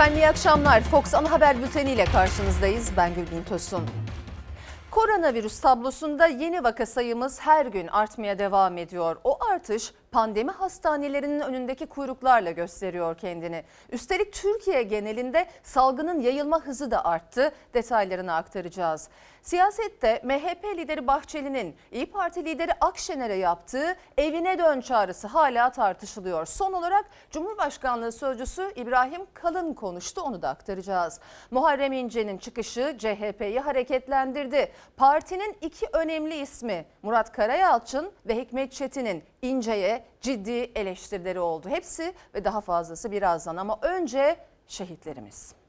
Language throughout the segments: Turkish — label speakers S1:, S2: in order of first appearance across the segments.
S1: Efendim iyi akşamlar. Fox Ana Haber Bülteni ile karşınızdayız. Ben Gülbin Tosun. Koronavirüs tablosunda yeni vaka sayımız her gün artmaya devam ediyor. O artış pandemi hastanelerinin önündeki kuyruklarla gösteriyor kendini. Üstelik Türkiye genelinde salgının yayılma hızı da arttı. Detaylarını aktaracağız. Siyasette MHP lideri Bahçeli'nin İyi Parti lideri Akşener'e yaptığı evine dön çağrısı hala tartışılıyor. Son olarak Cumhurbaşkanlığı Sözcüsü İbrahim Kalın konuştu onu da aktaracağız. Muharrem İnce'nin çıkışı CHP'yi hareketlendirdi. Partinin iki önemli ismi Murat Karayalçın ve Hikmet Çetin'in İnce'ye ciddi eleştirileri oldu. Hepsi ve daha fazlası birazdan ama önce şehitlerimiz.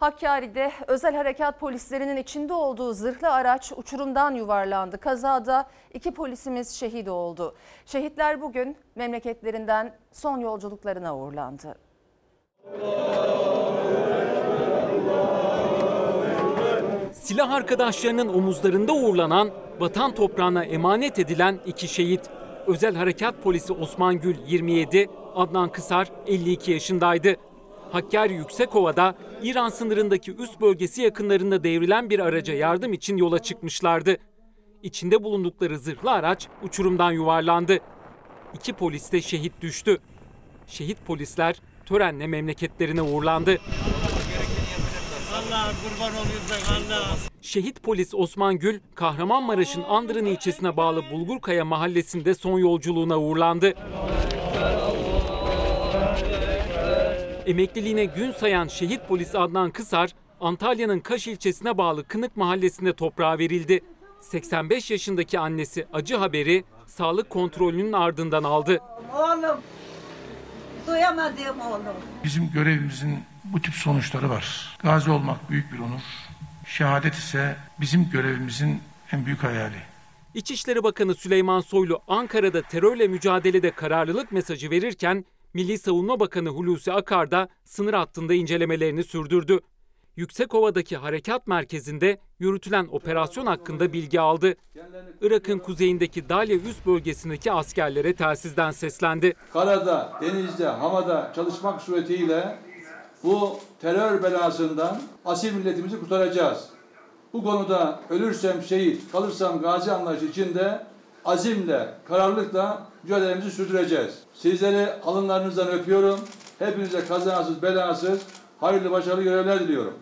S1: Hakkari'de özel harekat polislerinin içinde olduğu zırhlı araç uçurumdan yuvarlandı. Kazada iki polisimiz şehit oldu. Şehitler bugün memleketlerinden son yolculuklarına uğurlandı.
S2: Silah arkadaşlarının omuzlarında uğurlanan, vatan toprağına emanet edilen iki şehit. Özel Harekat Polisi Osman Gül 27, Adnan Kısar 52 yaşındaydı. Hakkari Yüksekova'da İran sınırındaki üst bölgesi yakınlarında devrilen bir araca yardım için yola çıkmışlardı. İçinde bulundukları zırhlı araç uçurumdan yuvarlandı. İki polis de şehit düştü. Şehit polisler törenle memleketlerine uğurlandı.
S3: Allah kurban da Allah.
S2: Şehit polis Osman Gül, Kahramanmaraş'ın Andırın ilçesine bağlı Bulgurkaya mahallesinde son yolculuğuna uğurlandı. Emekliliğine gün sayan şehit polis Adnan Kısar, Antalya'nın Kaş ilçesine bağlı Kınık mahallesinde toprağa verildi. 85 yaşındaki annesi acı haberi sağlık kontrolünün ardından aldı.
S4: Oğlum. Duyamadığım oğlum.
S5: Bizim görevimizin bu tip sonuçları var. Gazi olmak büyük bir onur. Şehadet ise bizim görevimizin en büyük hayali.
S2: İçişleri Bakanı Süleyman Soylu Ankara'da terörle mücadelede kararlılık mesajı verirken Milli Savunma Bakanı Hulusi Akar da sınır hattında incelemelerini sürdürdü. Yüksekova'daki harekat merkezinde yürütülen operasyon hakkında bilgi aldı. Irak'ın kuzeyindeki Dalya üst bölgesindeki askerlere telsizden seslendi.
S6: karada, denizde, havada çalışmak suretiyle bu terör belasından asil milletimizi kurtaracağız. Bu konuda ölürsem şehit, kalırsam gazi anlayışı içinde azimle, kararlılıkla mücadelemizi sürdüreceğiz. Sizleri alınlarınızdan öpüyorum. Hepinize kazasız belasız hayırlı başarılı görevler diliyorum.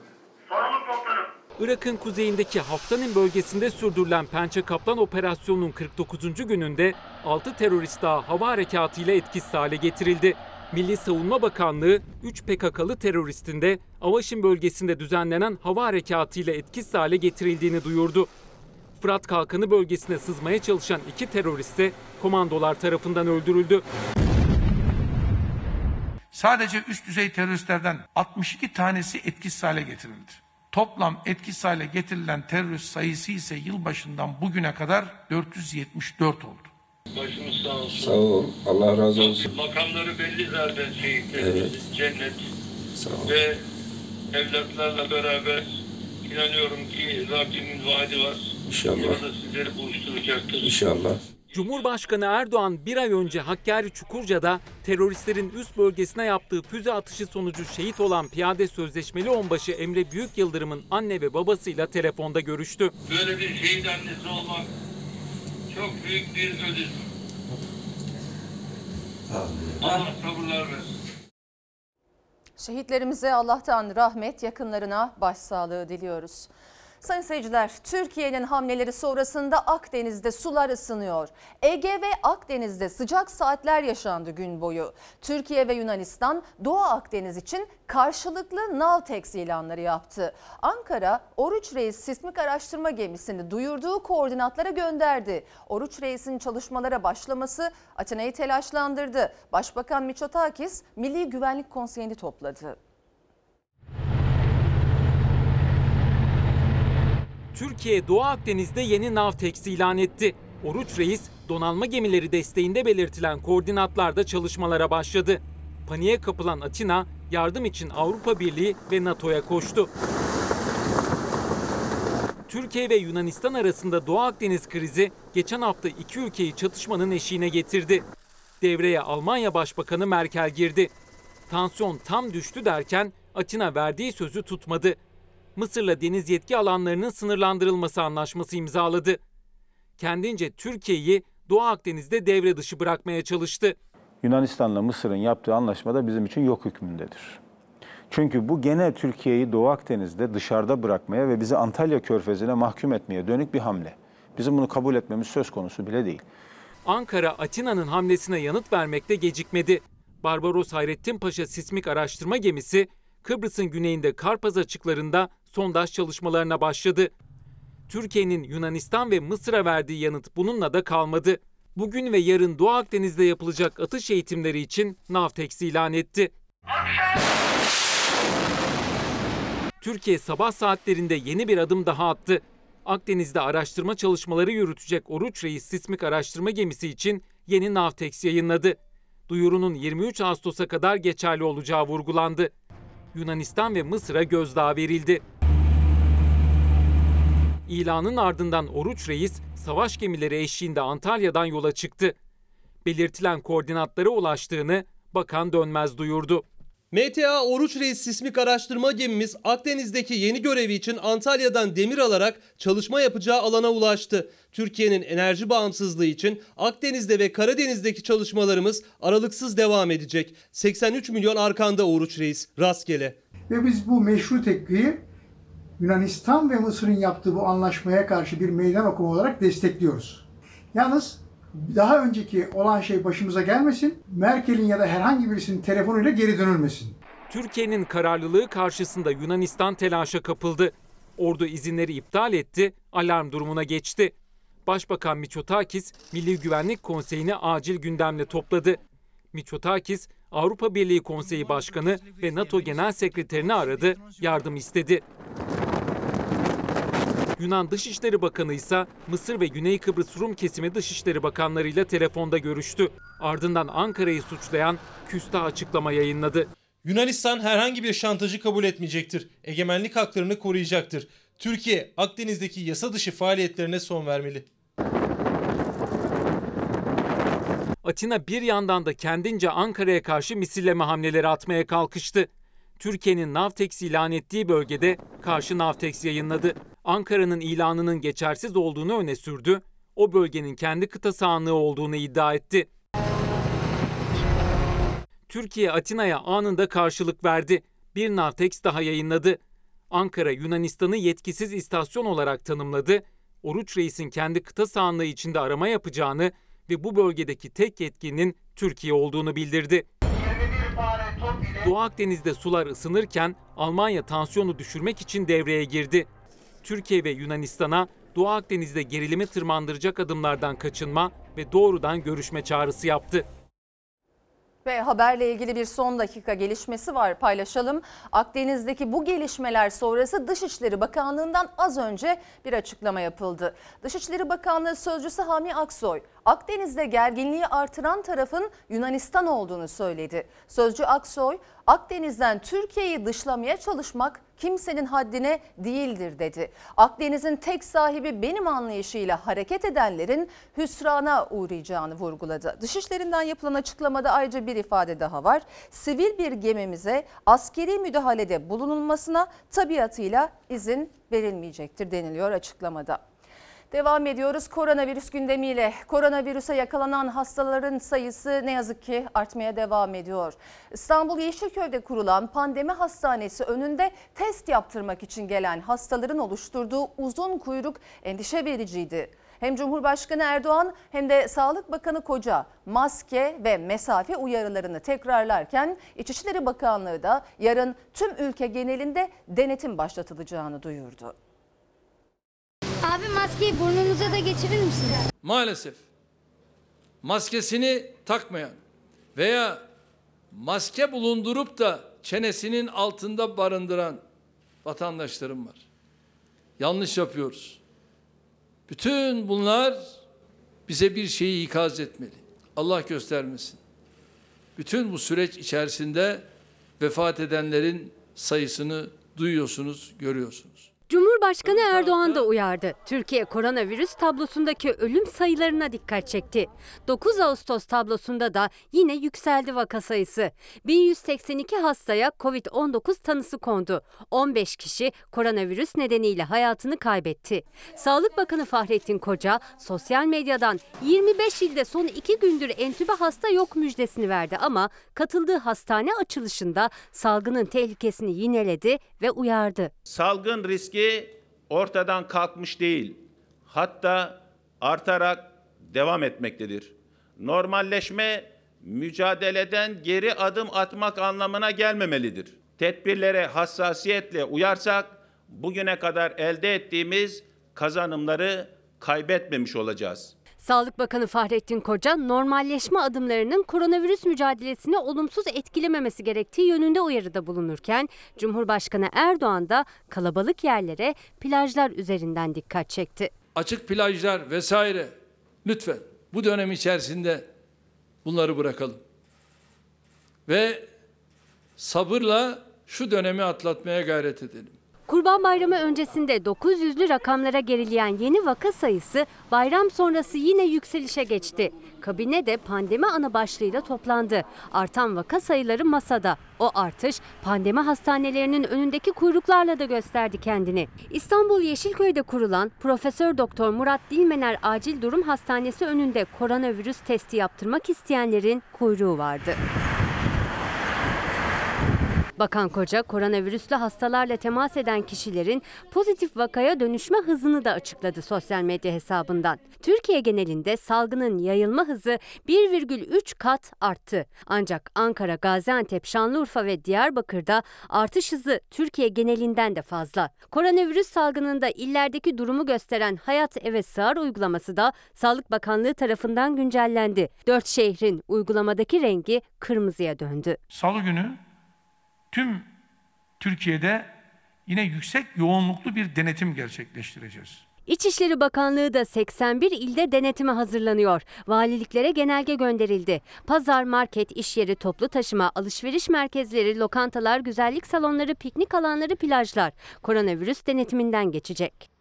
S2: Irak'ın kuzeyindeki Haftanin bölgesinde sürdürülen Pençe Kaplan operasyonunun 49. gününde 6 terörist daha hava harekatıyla etkisiz hale getirildi. Milli Savunma Bakanlığı 3 PKK'lı teröristin de Avaşin bölgesinde düzenlenen hava harekatıyla etkisiz hale getirildiğini duyurdu. Fırat Kalkanı bölgesine sızmaya çalışan iki terörist de komandolar tarafından öldürüldü.
S5: Sadece üst düzey teröristlerden 62 tanesi etkisiz hale getirildi. Toplam etkisiz hale getirilen terörist sayısı ise yılbaşından bugüne kadar 474 oldu.
S3: Başımız sağ olsun.
S7: Sağ ol. Allah razı olsun.
S3: Makamları belli zaten şehitlerimizin. Cennet.
S7: Sağ ol.
S3: Ve evlatlarla beraber inanıyorum ki Rabbimin vaadi var.
S7: İnşallah.
S3: Burada sizleri buluşturacaktır.
S7: İnşallah.
S2: Cumhurbaşkanı Erdoğan bir ay önce Hakkari Çukurca'da teröristlerin üst bölgesine yaptığı füze atışı sonucu şehit olan piyade sözleşmeli onbaşı Emre Büyük Yıldırım'ın anne ve babasıyla telefonda görüştü.
S3: Böyle bir şehit annesi olmak çok büyük bir ödül. Allah sabırlar versin.
S1: Şehitlerimize Allah'tan rahmet, yakınlarına başsağlığı diliyoruz. Sayın seyirciler, Türkiye'nin hamleleri sonrasında Akdeniz'de sular ısınıyor. Ege ve Akdeniz'de sıcak saatler yaşandı gün boyu. Türkiye ve Yunanistan Doğu Akdeniz için karşılıklı Navtex ilanları yaptı. Ankara, Oruç Reis sismik araştırma gemisini duyurduğu koordinatlara gönderdi. Oruç Reis'in çalışmalara başlaması Atina'yı telaşlandırdı. Başbakan Mitsotakis Milli Güvenlik Konseyi'ni topladı.
S2: Türkiye Doğu Akdeniz'de yeni Navtex ilan etti. Oruç Reis, donanma gemileri desteğinde belirtilen koordinatlarda çalışmalara başladı. Paniğe kapılan Atina, yardım için Avrupa Birliği ve NATO'ya koştu. Türkiye ve Yunanistan arasında Doğu Akdeniz krizi geçen hafta iki ülkeyi çatışmanın eşiğine getirdi. Devreye Almanya Başbakanı Merkel girdi. Tansiyon tam düştü derken Atina verdiği sözü tutmadı. Mısır'la deniz yetki alanlarının sınırlandırılması anlaşması imzaladı. Kendince Türkiye'yi Doğu Akdeniz'de devre dışı bırakmaya çalıştı.
S8: Yunanistan'la Mısır'ın yaptığı anlaşma da bizim için yok hükmündedir. Çünkü bu gene Türkiye'yi Doğu Akdeniz'de dışarıda bırakmaya ve bizi Antalya Körfezi'ne mahkum etmeye dönük bir hamle. Bizim bunu kabul etmemiz söz konusu bile değil.
S2: Ankara Atina'nın hamlesine yanıt vermekte gecikmedi. Barbaros Hayrettin Paşa sismik araştırma gemisi Kıbrıs'ın güneyinde Karpaz açıklarında sondaj çalışmalarına başladı. Türkiye'nin Yunanistan ve Mısır'a verdiği yanıt bununla da kalmadı. Bugün ve yarın Doğu Akdeniz'de yapılacak atış eğitimleri için Navtex ilan etti. Türkiye sabah saatlerinde yeni bir adım daha attı. Akdeniz'de araştırma çalışmaları yürütecek Oruç Reis sismik araştırma gemisi için yeni Navtex yayınladı. Duyurunun 23 Ağustos'a kadar geçerli olacağı vurgulandı. Yunanistan ve Mısır'a gözdağı verildi. İlanın ardından Oruç Reis savaş gemileri eşliğinde Antalya'dan yola çıktı. Belirtilen koordinatlara ulaştığını Bakan Dönmez duyurdu.
S9: MTA Oruç Reis sismik araştırma gemimiz Akdeniz'deki yeni görevi için Antalya'dan demir alarak çalışma yapacağı alana ulaştı. Türkiye'nin enerji bağımsızlığı için Akdeniz'de ve Karadeniz'deki çalışmalarımız aralıksız devam edecek. 83 milyon arkanda Oruç Reis. Rastgele.
S10: Ve biz bu meşru tepkiyi Yunanistan ve Mısır'ın yaptığı bu anlaşmaya karşı bir meydan okuma olarak destekliyoruz. Yalnız daha önceki olan şey başımıza gelmesin, Merkel'in ya da herhangi birisinin telefonuyla geri dönülmesin.
S2: Türkiye'nin kararlılığı karşısında Yunanistan telaşa kapıldı. Ordu izinleri iptal etti, alarm durumuna geçti. Başbakan Miçotakis, Milli Güvenlik Konseyi'ni acil gündemle topladı. Miçotakis, Avrupa Birliği Konseyi Başkanı ve NATO Genel Sekreterini aradı, yardım istedi. Yunan Dışişleri Bakanı ise Mısır ve Güney Kıbrıs Rum kesimi Dışişleri Bakanlarıyla telefonda görüştü. Ardından Ankara'yı suçlayan küstah açıklama yayınladı.
S9: Yunanistan herhangi bir şantajı kabul etmeyecektir. Egemenlik haklarını koruyacaktır. Türkiye Akdeniz'deki yasa dışı faaliyetlerine son vermeli.
S2: Atina bir yandan da kendince Ankara'ya karşı misilleme hamleleri atmaya kalkıştı. Türkiye'nin Navtex ilan ettiği bölgede karşı Navtex yayınladı. Ankara'nın ilanının geçersiz olduğunu öne sürdü. O bölgenin kendi kıta sahanlığı olduğunu iddia etti. Türkiye Atina'ya anında karşılık verdi. Bir Navtex daha yayınladı. Ankara Yunanistan'ı yetkisiz istasyon olarak tanımladı. Oruç Reis'in kendi kıta sahanlığı içinde arama yapacağını ve bu bölgedeki tek yetkinin Türkiye olduğunu bildirdi. Doğu Akdeniz'de sular ısınırken Almanya tansiyonu düşürmek için devreye girdi. Türkiye ve Yunanistan'a Doğu Akdeniz'de gerilimi tırmandıracak adımlardan kaçınma ve doğrudan görüşme çağrısı yaptı.
S1: Ve haberle ilgili bir son dakika gelişmesi var paylaşalım. Akdeniz'deki bu gelişmeler sonrası Dışişleri Bakanlığı'ndan az önce bir açıklama yapıldı. Dışişleri Bakanlığı Sözcüsü Hami Aksoy, Akdeniz'de gerginliği artıran tarafın Yunanistan olduğunu söyledi. Sözcü Aksoy, Akdeniz'den Türkiye'yi dışlamaya çalışmak kimsenin haddine değildir dedi. Akdeniz'in tek sahibi benim anlayışıyla hareket edenlerin hüsrana uğrayacağını vurguladı. Dışişlerinden yapılan açıklamada ayrıca bir ifade daha var. Sivil bir gemimize askeri müdahalede bulunulmasına tabiatıyla izin verilmeyecektir deniliyor açıklamada. Devam ediyoruz koronavirüs gündemiyle. Koronavirüse yakalanan hastaların sayısı ne yazık ki artmaya devam ediyor. İstanbul Yeşilköy'de kurulan pandemi hastanesi önünde test yaptırmak için gelen hastaların oluşturduğu uzun kuyruk endişe vericiydi. Hem Cumhurbaşkanı Erdoğan hem de Sağlık Bakanı Koca maske ve mesafe uyarılarını tekrarlarken İçişleri Bakanlığı da yarın tüm ülke genelinde denetim başlatılacağını duyurdu.
S11: Abi maskeyi burnunuza da geçirir misiniz?
S12: Maalesef maskesini takmayan veya maske bulundurup da çenesinin altında barındıran vatandaşlarım var. Yanlış yapıyoruz. Bütün bunlar bize bir şeyi ikaz etmeli. Allah göstermesin. Bütün bu süreç içerisinde vefat edenlerin sayısını duyuyorsunuz, görüyorsunuz.
S11: Cumhurbaşkanı
S13: Erdoğan da uyardı. Türkiye koronavirüs tablosundaki ölüm sayılarına dikkat çekti. 9 Ağustos tablosunda da yine yükseldi vaka sayısı. 1182 hastaya Covid-19 tanısı kondu. 15 kişi koronavirüs nedeniyle hayatını kaybetti. Sağlık Bakanı Fahrettin Koca sosyal medyadan 25 ilde son 2 gündür entübe hasta yok müjdesini verdi ama katıldığı hastane açılışında salgının tehlikesini yineledi ve uyardı.
S14: Salgın riski ortadan kalkmış değil. Hatta artarak devam etmektedir. Normalleşme mücadeleden geri adım atmak anlamına gelmemelidir. Tedbirlere hassasiyetle uyarsak bugüne kadar elde ettiğimiz kazanımları kaybetmemiş olacağız.
S13: Sağlık Bakanı Fahrettin Koca normalleşme adımlarının koronavirüs mücadelesini olumsuz etkilememesi gerektiği yönünde uyarıda bulunurken Cumhurbaşkanı Erdoğan da kalabalık yerlere plajlar üzerinden dikkat çekti.
S12: Açık plajlar vesaire lütfen bu dönem içerisinde bunları bırakalım. Ve sabırla şu dönemi atlatmaya gayret edelim.
S13: Kurban Bayramı öncesinde 900'lü rakamlara gerileyen yeni vaka sayısı bayram sonrası yine yükselişe geçti. Kabine de pandemi ana başlığıyla toplandı. Artan vaka sayıları masada. O artış pandemi hastanelerinin önündeki kuyruklarla da gösterdi kendini. İstanbul Yeşilköy'de kurulan Profesör Doktor Murat Dilmener Acil Durum Hastanesi önünde koronavirüs testi yaptırmak isteyenlerin kuyruğu vardı. Bakan Koca koronavirüslü hastalarla temas eden kişilerin pozitif vakaya dönüşme hızını da açıkladı sosyal medya hesabından. Türkiye genelinde salgının yayılma hızı 1,3 kat arttı. Ancak Ankara, Gaziantep, Şanlıurfa ve Diyarbakır'da artış hızı Türkiye genelinden de fazla. Koronavirüs salgınında illerdeki durumu gösteren Hayat Eve Sığar uygulaması da Sağlık Bakanlığı tarafından güncellendi. Dört şehrin uygulamadaki rengi kırmızıya döndü.
S5: Salı günü tüm Türkiye'de yine yüksek yoğunluklu bir denetim gerçekleştireceğiz.
S13: İçişleri Bakanlığı da 81 ilde denetime hazırlanıyor. Valiliklere genelge gönderildi. Pazar, market, iş yeri, toplu taşıma, alışveriş merkezleri, lokantalar, güzellik salonları, piknik alanları, plajlar koronavirüs denetiminden geçecek.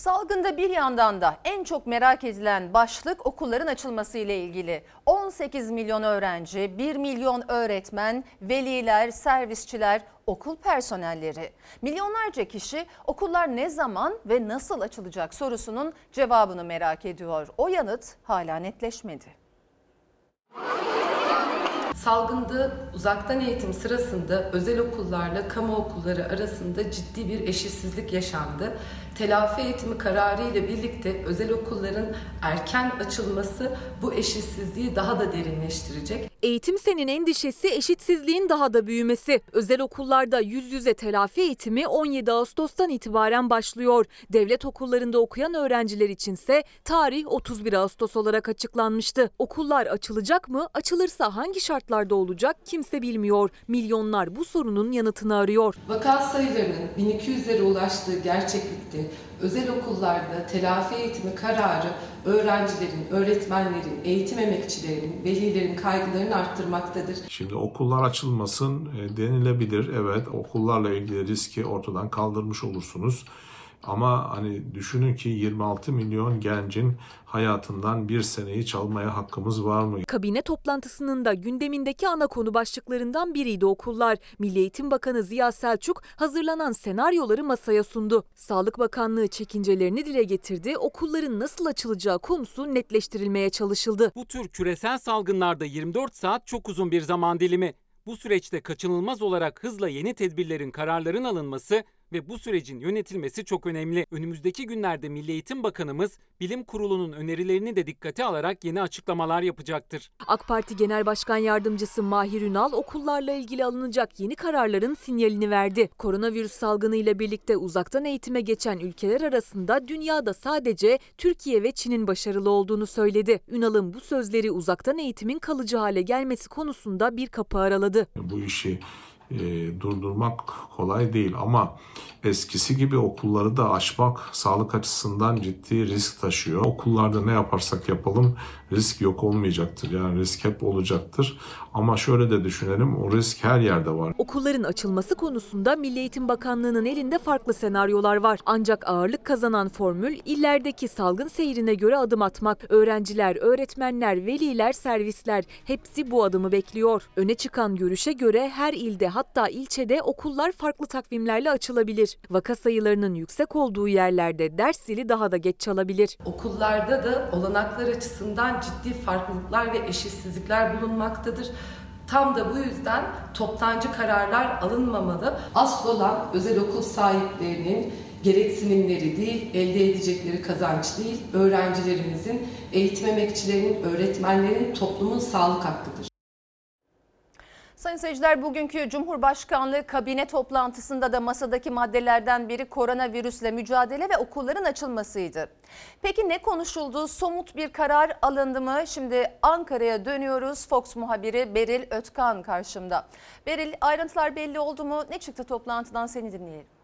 S1: Salgında bir yandan da en çok merak edilen başlık okulların açılması ile ilgili. 18 milyon öğrenci, 1 milyon öğretmen, veliler, servisçiler, okul personelleri. Milyonlarca kişi okullar ne zaman ve nasıl açılacak sorusunun cevabını merak ediyor. O yanıt hala netleşmedi.
S15: Salgında uzaktan eğitim sırasında özel okullarla kamu okulları arasında ciddi bir eşitsizlik yaşandı. Telafi eğitimi kararı ile birlikte özel okulların erken açılması bu eşitsizliği daha da derinleştirecek.
S16: Eğitim senin endişesi eşitsizliğin daha da büyümesi. Özel okullarda yüz yüze telafi eğitimi 17 Ağustos'tan itibaren başlıyor. Devlet okullarında okuyan öğrenciler içinse tarih 31 Ağustos olarak açıklanmıştı. Okullar açılacak mı? Açılırsa hangi şartlarda olacak kimse bilmiyor. Milyonlar bu sorunun yanıtını arıyor.
S15: Vaka sayılarının 1200'lere ulaştığı gerçeklikte özel okullarda telafi eğitimi kararı öğrencilerin, öğretmenlerin, eğitim emekçilerinin, velilerin kaygılarını arttırmaktadır.
S17: Şimdi okullar açılmasın e, denilebilir. Evet okullarla ilgili riski ortadan kaldırmış olursunuz. Ama hani düşünün ki 26 milyon gencin hayatından bir seneyi çalmaya hakkımız var mı?
S16: Kabine toplantısının da gündemindeki ana konu başlıklarından biriydi okullar. Milli Eğitim Bakanı Ziya Selçuk hazırlanan senaryoları masaya sundu. Sağlık Bakanlığı çekincelerini dile getirdi. Okulların nasıl açılacağı konusu netleştirilmeye çalışıldı.
S2: Bu tür küresel salgınlarda 24 saat çok uzun bir zaman dilimi. Bu süreçte kaçınılmaz olarak hızla yeni tedbirlerin, kararların alınması ve bu sürecin yönetilmesi çok önemli. Önümüzdeki günlerde Milli Eğitim Bakanımız Bilim Kurulu'nun önerilerini de dikkate alarak yeni açıklamalar yapacaktır.
S16: AK Parti Genel Başkan Yardımcısı Mahir Ünal okullarla ilgili alınacak yeni kararların sinyalini verdi. Koronavirüs salgını ile birlikte uzaktan eğitime geçen ülkeler arasında dünyada sadece Türkiye ve Çin'in başarılı olduğunu söyledi. Ünal'ın bu sözleri uzaktan eğitimin kalıcı hale gelmesi konusunda bir kapı araladı.
S17: Bu işi e, durdurmak kolay değil ama eskisi gibi okulları da açmak sağlık açısından ciddi risk taşıyor. Okullarda ne yaparsak yapalım risk yok olmayacaktır. Yani risk hep olacaktır. Ama şöyle de düşünelim o risk her yerde var.
S16: Okulların açılması konusunda Milli Eğitim Bakanlığı'nın elinde farklı senaryolar var. Ancak ağırlık kazanan formül illerdeki salgın seyrine göre adım atmak. Öğrenciler, öğretmenler, veliler, servisler hepsi bu adımı bekliyor. Öne çıkan görüşe göre her ilde hatta ilçede okullar farklı takvimlerle açılabilir. Vaka sayılarının yüksek olduğu yerlerde ders zili daha da geç çalabilir.
S15: Okullarda da olanaklar açısından ciddi farklılıklar ve eşitsizlikler bulunmaktadır. Tam da bu yüzden toptancı kararlar alınmamalı. Asıl olan özel okul sahiplerinin gereksinimleri değil, elde edecekleri kazanç değil, öğrencilerimizin, eğitim emekçilerinin, öğretmenlerin, toplumun sağlık hakkıdır.
S1: Sayın seyirciler bugünkü Cumhurbaşkanlığı kabine toplantısında da masadaki maddelerden biri koronavirüsle mücadele ve okulların açılmasıydı. Peki ne konuşuldu? Somut bir karar alındı mı? Şimdi Ankara'ya dönüyoruz. Fox muhabiri Beril Ötkan karşımda. Beril ayrıntılar belli oldu mu? Ne çıktı toplantıdan seni dinleyelim.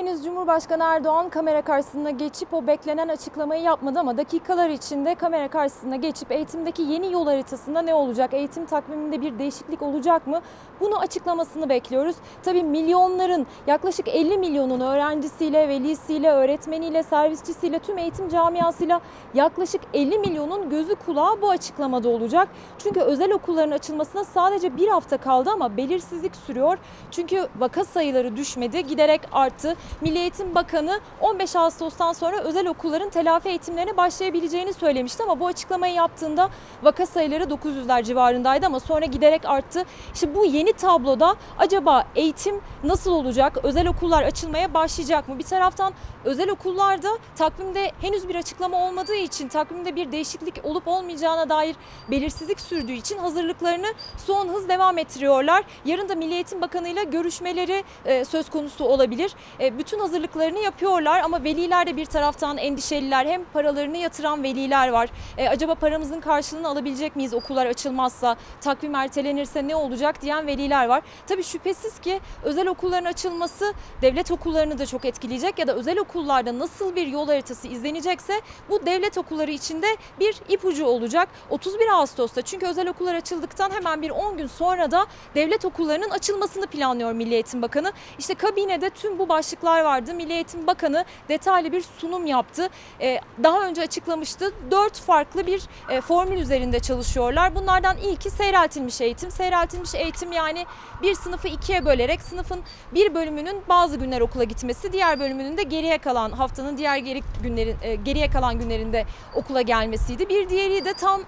S18: Henüz Cumhurbaşkanı Erdoğan kamera karşısına geçip o beklenen açıklamayı yapmadı ama dakikalar içinde kamera karşısına geçip eğitimdeki yeni yol haritasında ne olacak? Eğitim takviminde bir değişiklik olacak mı? Bunu açıklamasını bekliyoruz. Tabii milyonların yaklaşık 50 milyonun öğrencisiyle, velisiyle, öğretmeniyle, servisçisiyle, tüm eğitim camiasıyla yaklaşık 50 milyonun gözü kulağı bu açıklamada olacak. Çünkü özel okulların açılmasına sadece bir hafta kaldı ama belirsizlik sürüyor. Çünkü vaka sayıları düşmedi, giderek arttı. Milli Eğitim Bakanı 15 Ağustos'tan sonra özel okulların telafi eğitimlerine başlayabileceğini söylemişti ama bu açıklamayı yaptığında vaka sayıları 900'ler civarındaydı ama sonra giderek arttı. İşte bu yeni tabloda acaba eğitim nasıl olacak? Özel okullar açılmaya başlayacak mı? Bir taraftan özel okullarda takvimde henüz bir açıklama olmadığı için takvimde bir değişiklik olup olmayacağına dair belirsizlik sürdüğü için hazırlıklarını son hız devam ettiriyorlar. Yarın da Milli Eğitim Bakanı ile görüşmeleri e, söz konusu olabilir. Bütün hazırlıklarını yapıyorlar ama veliler de bir taraftan endişeliler. Hem paralarını yatıran veliler var. E, acaba paramızın karşılığını alabilecek miyiz okullar açılmazsa? Takvim ertelenirse ne olacak diyen veliler var. Tabii şüphesiz ki özel okulların açılması devlet okullarını da çok etkileyecek ya da özel okullarda nasıl bir yol haritası izlenecekse bu devlet okulları içinde bir ipucu olacak. 31 Ağustos'ta çünkü özel okullar açıldıktan hemen bir 10 gün sonra da devlet okullarının açılmasını planlıyor Milli Eğitim Bakanı. İşte kabinede tüm bu başlıklar vardı. Milli Eğitim Bakanı detaylı bir sunum yaptı. Ee, daha önce açıklamıştı. Dört farklı bir e, formül üzerinde çalışıyorlar. Bunlardan ilki seyreltilmiş eğitim. Seyreltilmiş eğitim yani bir sınıfı ikiye bölerek sınıfın bir bölümünün bazı günler okula gitmesi, diğer bölümünün de geriye kalan haftanın diğer geri günlerin e, geriye kalan günlerinde okula gelmesiydi. Bir diğeri de tam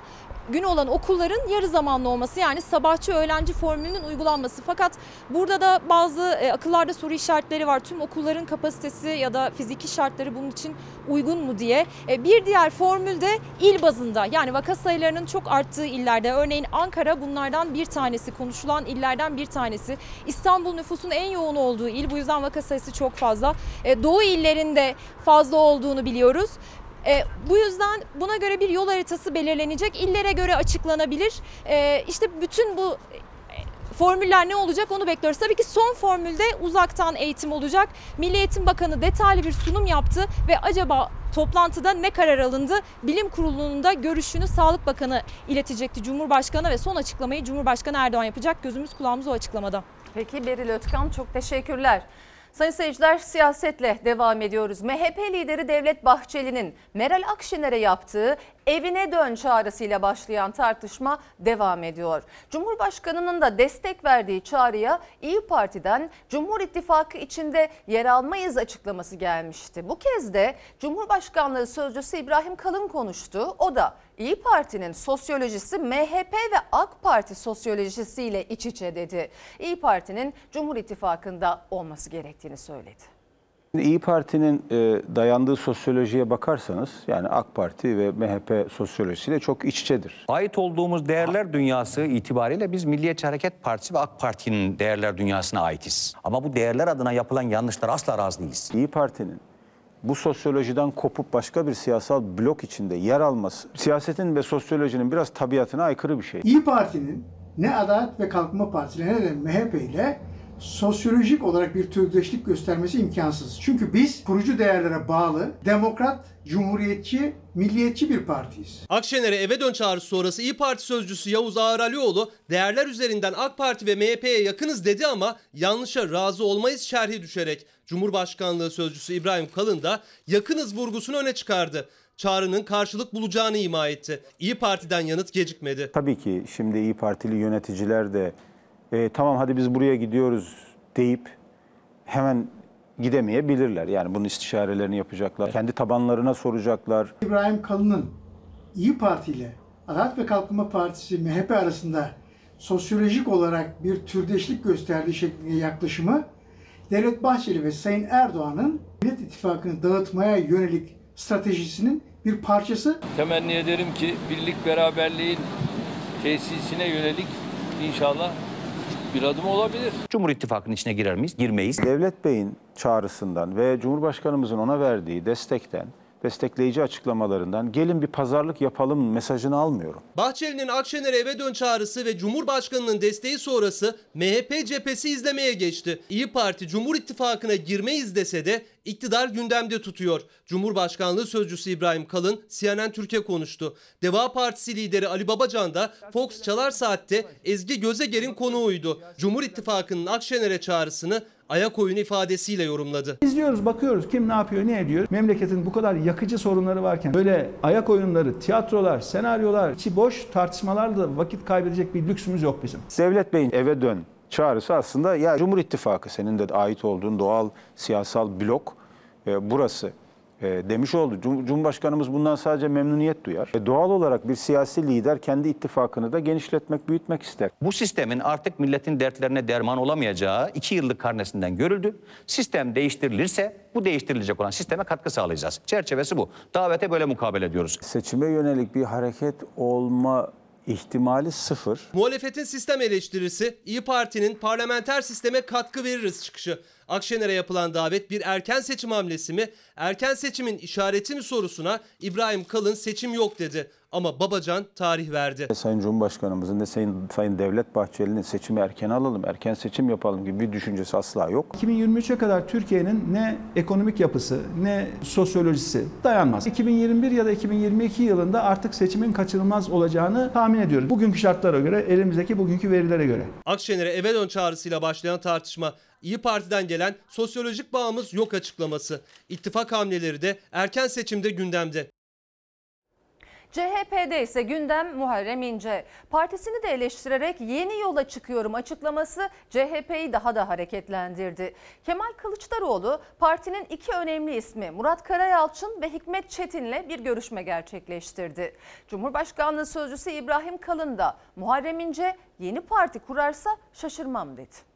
S18: gün olan okulların yarı zamanlı olması yani sabahçı öğlenci formülünün uygulanması. Fakat burada da bazı e, akıllarda soru işaretleri var. Tüm okulların kapasitesi ya da fiziki şartları bunun için uygun mu diye. E, bir diğer formül de il bazında yani vaka sayılarının çok arttığı illerde örneğin Ankara bunlardan bir tanesi konuşulan illerden bir tanesi. İstanbul nüfusun en yoğun olduğu il bu yüzden vaka sayısı çok fazla. E, Doğu illerinde fazla olduğunu biliyoruz. E, bu yüzden buna göre bir yol haritası belirlenecek. İllere göre açıklanabilir. E, işte bütün bu e, formüller ne olacak onu bekliyoruz. Tabii ki son formülde uzaktan eğitim olacak. Milli Eğitim Bakanı detaylı bir sunum yaptı ve acaba toplantıda ne karar alındı? Bilim Kurulu'nun da görüşünü Sağlık Bakanı iletecekti Cumhurbaşkanı ve son açıklamayı Cumhurbaşkanı Erdoğan yapacak. Gözümüz kulağımız o açıklamada.
S1: Peki Beril Ötkan çok teşekkürler. Sayın seyirciler siyasetle devam ediyoruz. MHP lideri Devlet Bahçeli'nin Meral Akşener'e yaptığı evine dön çağrısıyla başlayan tartışma devam ediyor. Cumhurbaşkanının da destek verdiği çağrıya İyi Parti'den Cumhur İttifakı içinde yer almayız açıklaması gelmişti. Bu kez de Cumhurbaşkanlığı Sözcüsü İbrahim Kalın konuştu. O da İyi Parti'nin sosyolojisi MHP ve AK Parti sosyolojisiyle iç içe dedi. İyi Parti'nin Cumhur İttifakı'nda olması gerektiğini söyledi.
S8: İyi Parti'nin e, dayandığı sosyolojiye bakarsanız yani AK Parti ve MHP sosyolojisiyle çok iç içedir.
S19: Ait olduğumuz değerler dünyası itibariyle biz Milliyetçi Hareket Partisi ve AK Parti'nin değerler dünyasına aitiz. Ama bu değerler adına yapılan yanlışlar asla razı değiliz.
S8: İyi Parti'nin bu sosyolojiden kopup başka bir siyasal blok içinde yer alması siyasetin ve sosyolojinin biraz tabiatına aykırı bir şey.
S10: İyi Parti'nin ne Adalet ve Kalkınma Partisi ne de MHP ile sosyolojik olarak bir türdeşlik göstermesi imkansız. Çünkü biz kurucu değerlere bağlı, demokrat, cumhuriyetçi, milliyetçi bir partiyiz.
S9: Akşener'e eve dön çağrısı sonrası İyi Parti sözcüsü Yavuz Ağralioğlu değerler üzerinden AK Parti ve MHP'ye yakınız dedi ama yanlışa razı olmayız şerhi düşerek Cumhurbaşkanlığı sözcüsü İbrahim Kalın da yakınız vurgusunu öne çıkardı. Çağrının karşılık bulacağını ima etti. İyi Parti'den yanıt gecikmedi.
S8: Tabii ki şimdi İyi Partili yöneticiler de e, tamam hadi biz buraya gidiyoruz deyip hemen gidemeyebilirler. Yani bunun istişarelerini yapacaklar. Kendi tabanlarına soracaklar.
S10: İbrahim Kalın'ın İyi Parti ile Adalet ve Kalkınma Partisi MHP arasında sosyolojik olarak bir türdeşlik gösterdiği şeklinde yaklaşımı Devlet Bahçeli ve Sayın Erdoğan'ın Millet İttifakı'nı dağıtmaya yönelik stratejisinin bir parçası.
S12: Temenni ederim ki birlik beraberliğin tesisine yönelik inşallah bir adım olabilir.
S19: Cumhur İttifakı'nın içine girer miyiz? Girmeyiz.
S8: Devlet Bey'in çağrısından ve Cumhurbaşkanımızın ona verdiği destekten, destekleyici açıklamalarından gelin bir pazarlık yapalım mesajını almıyorum.
S9: Bahçeli'nin Akşener'e eve dön çağrısı ve Cumhurbaşkanı'nın desteği sonrası MHP cephesi izlemeye geçti. İyi Parti Cumhur İttifakı'na girmeyiz dese de iktidar gündemde tutuyor. Cumhurbaşkanlığı sözcüsü İbrahim Kalın CNN Türkiye konuştu. Deva Partisi lideri Ali Babacan da Fox Çalar Saat'te Ezgi Gözeger'in konuğuydu. Cumhur İttifakı'nın Akşener'e çağrısını ayak oyunu ifadesiyle yorumladı.
S20: İzliyoruz, bakıyoruz kim ne yapıyor, ne ediyor. Memleketin bu kadar yakıcı sorunları varken böyle ayak oyunları, tiyatrolar, senaryolar, içi boş tartışmalarla vakit kaybedecek bir lüksümüz yok bizim.
S8: Devlet Bey'in eve dön çağrısı aslında ya Cumhur İttifakı senin de ait olduğun doğal siyasal blok e, burası demiş oldu. Cum- Cumhurbaşkanımız bundan sadece memnuniyet duyar. E, doğal olarak bir siyasi lider kendi ittifakını da genişletmek, büyütmek ister.
S19: Bu sistemin artık milletin dertlerine derman olamayacağı iki yıllık karnesinden görüldü. Sistem değiştirilirse bu değiştirilecek olan sisteme katkı sağlayacağız. Çerçevesi bu. Davete böyle mukabele ediyoruz.
S8: Seçime yönelik bir hareket olma ihtimali sıfır.
S9: Muhalefetin sistem eleştirisi İyi Parti'nin parlamenter sisteme katkı veririz çıkışı. Akşener'e yapılan davet bir erken seçim hamlesi mi, erken seçimin işareti mi sorusuna İbrahim Kalın seçim yok dedi. Ama Babacan tarih verdi.
S8: Sayın Cumhurbaşkanımızın da Sayın, Sayın Devlet Bahçeli'nin seçimi erken alalım, erken seçim yapalım gibi bir düşüncesi asla yok.
S20: 2023'e kadar Türkiye'nin ne ekonomik yapısı ne sosyolojisi dayanmaz. 2021 ya da 2022 yılında artık seçimin kaçınılmaz olacağını tahmin ediyoruz. Bugünkü şartlara göre, elimizdeki bugünkü verilere göre.
S9: Akşener'e eve dön çağrısıyla başlayan tartışma. İyi Parti'den gelen sosyolojik bağımız yok açıklaması. İttifak hamleleri de erken seçimde gündemde.
S1: CHP'de ise gündem Muharrem İnce. Partisini de eleştirerek yeni yola çıkıyorum açıklaması CHP'yi daha da hareketlendirdi. Kemal Kılıçdaroğlu partinin iki önemli ismi Murat Karayalçın ve Hikmet Çetin'le bir görüşme gerçekleştirdi. Cumhurbaşkanlığı Sözcüsü İbrahim Kalın da Muharrem İnce yeni parti kurarsa şaşırmam dedi.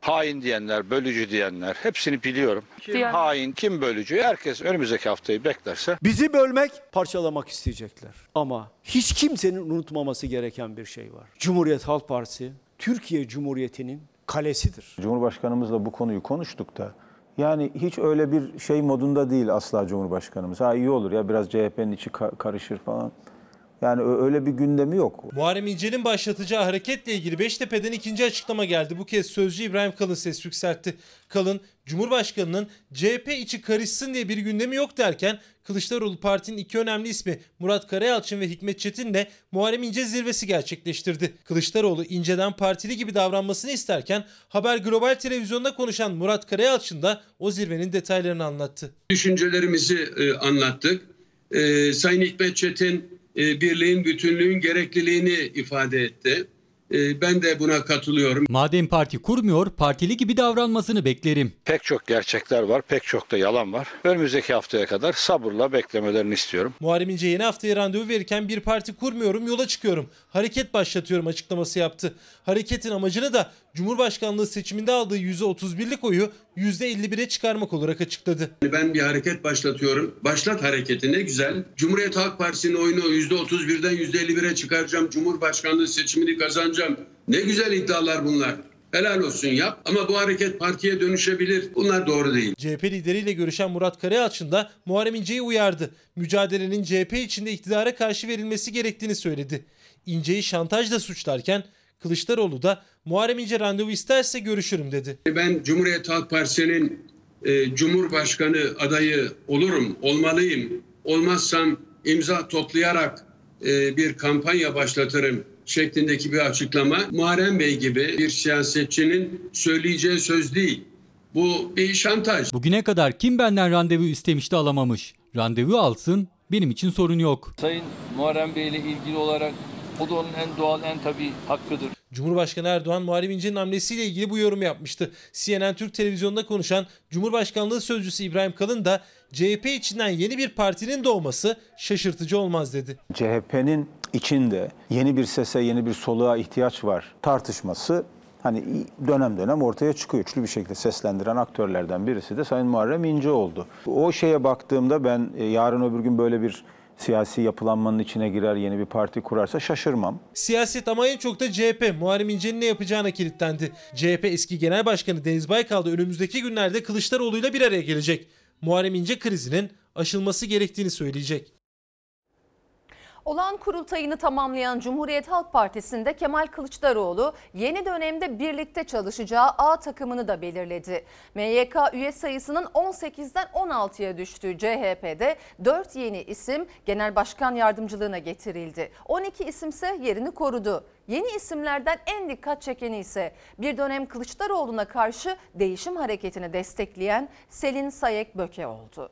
S21: Hain diyenler, bölücü diyenler hepsini biliyorum. Kim
S22: Diyen-
S21: hain, kim bölücü herkes önümüzdeki haftayı beklerse
S22: Bizi bölmek, parçalamak isteyecekler. Ama hiç kimsenin unutmaması gereken bir şey var. Cumhuriyet Halk Partisi, Türkiye Cumhuriyeti'nin kalesidir.
S8: Cumhurbaşkanımızla bu konuyu konuştuk da yani hiç öyle bir şey modunda değil asla Cumhurbaşkanımız. Ha iyi olur ya biraz CHP'nin içi ka- karışır falan. Yani öyle bir gündemi yok.
S23: Muharrem İnce'nin başlatacağı hareketle ilgili Beştepe'den ikinci açıklama geldi. Bu kez sözcü İbrahim Kalın ses yükseltti. Kalın, Cumhurbaşkanı'nın CHP içi karışsın diye bir gündemi yok derken Kılıçdaroğlu partinin iki önemli ismi Murat Karayalçın ve Hikmet Çetin'le Muharrem İnce zirvesi gerçekleştirdi. Kılıçdaroğlu İnce'den partili gibi davranmasını isterken Haber Global Televizyon'da konuşan Murat Karayalçın da o zirvenin detaylarını anlattı.
S24: düşüncelerimizi e, anlattık. E, Sayın Hikmet Çetin e, birliğin, bütünlüğün gerekliliğini ifade etti. E, ben de buna katılıyorum.
S25: Madem parti kurmuyor, partili gibi davranmasını beklerim.
S21: pek çok gerçekler var, pek çok da yalan var. Önümüzdeki haftaya kadar sabırla beklemelerini istiyorum.
S23: Muharrem İnce yeni haftaya randevu verirken bir parti kurmuyorum yola çıkıyorum. Hareket başlatıyorum açıklaması yaptı. Hareketin amacını da Cumhurbaşkanlığı seçiminde aldığı %31'lik oyu %51'e çıkarmak olarak açıkladı.
S24: Ben bir hareket başlatıyorum. Başlat hareketi ne güzel. Cumhuriyet Halk Partisi'nin oyunu %31'den %51'e çıkaracağım. Cumhurbaşkanlığı seçimini kazanacağım. Ne güzel iddialar bunlar. Helal olsun yap ama bu hareket partiye dönüşebilir. Bunlar doğru değil.
S23: CHP lideriyle görüşen Murat Karayalçın da Muharrem İnce'yi uyardı. Mücadelenin CHP içinde iktidara karşı verilmesi gerektiğini söyledi. İnce'yi şantajla suçlarken Kılıçdaroğlu da Muharrem İnce randevu isterse görüşürüm dedi.
S24: Ben Cumhuriyet Halk Partisi'nin e, Cumhurbaşkanı adayı olurum, olmalıyım. Olmazsam imza toplayarak e, bir kampanya başlatırım şeklindeki bir açıklama Muharrem Bey gibi bir siyasetçinin söyleyeceği söz değil. Bu bir şantaj.
S25: Bugüne kadar kim benden randevu istemişti alamamış. Randevu alsın benim için sorun yok.
S12: Sayın Muharrem Bey ile ilgili olarak o da onun en doğal, en tabii hakkıdır.
S23: Cumhurbaşkanı Erdoğan Muharrem İnce'nin hamlesiyle ilgili bu yorum yapmıştı. CNN Türk televizyonunda konuşan Cumhurbaşkanlığı sözcüsü İbrahim Kalın da CHP içinden yeni bir partinin doğması şaşırtıcı olmaz dedi.
S8: CHP'nin içinde yeni bir sese, yeni bir soluğa ihtiyaç var tartışması hani dönem dönem ortaya çıkıyor. Güçlü bir şekilde seslendiren aktörlerden birisi de Sayın Muharrem İnce oldu. O şeye baktığımda ben e, yarın öbür gün böyle bir siyasi yapılanmanın içine girer, yeni bir parti kurarsa şaşırmam.
S23: Siyaset ama en çok da CHP Muharrem İnce'nin ne yapacağına kilitlendi. CHP eski genel başkanı Deniz Baykal da önümüzdeki günlerde Kılıçdaroğlu'yla bir araya gelecek. Muharrem İnce krizinin aşılması gerektiğini söyleyecek.
S1: Olan kurultayını tamamlayan Cumhuriyet Halk Partisi'nde Kemal Kılıçdaroğlu yeni dönemde birlikte çalışacağı A takımını da belirledi. MYK üye sayısının 18'den 16'ya düştüğü CHP'de 4 yeni isim genel başkan yardımcılığına getirildi. 12 isimse yerini korudu. Yeni isimlerden en dikkat çekeni ise bir dönem Kılıçdaroğlu'na karşı değişim hareketini destekleyen Selin Sayek Böke oldu.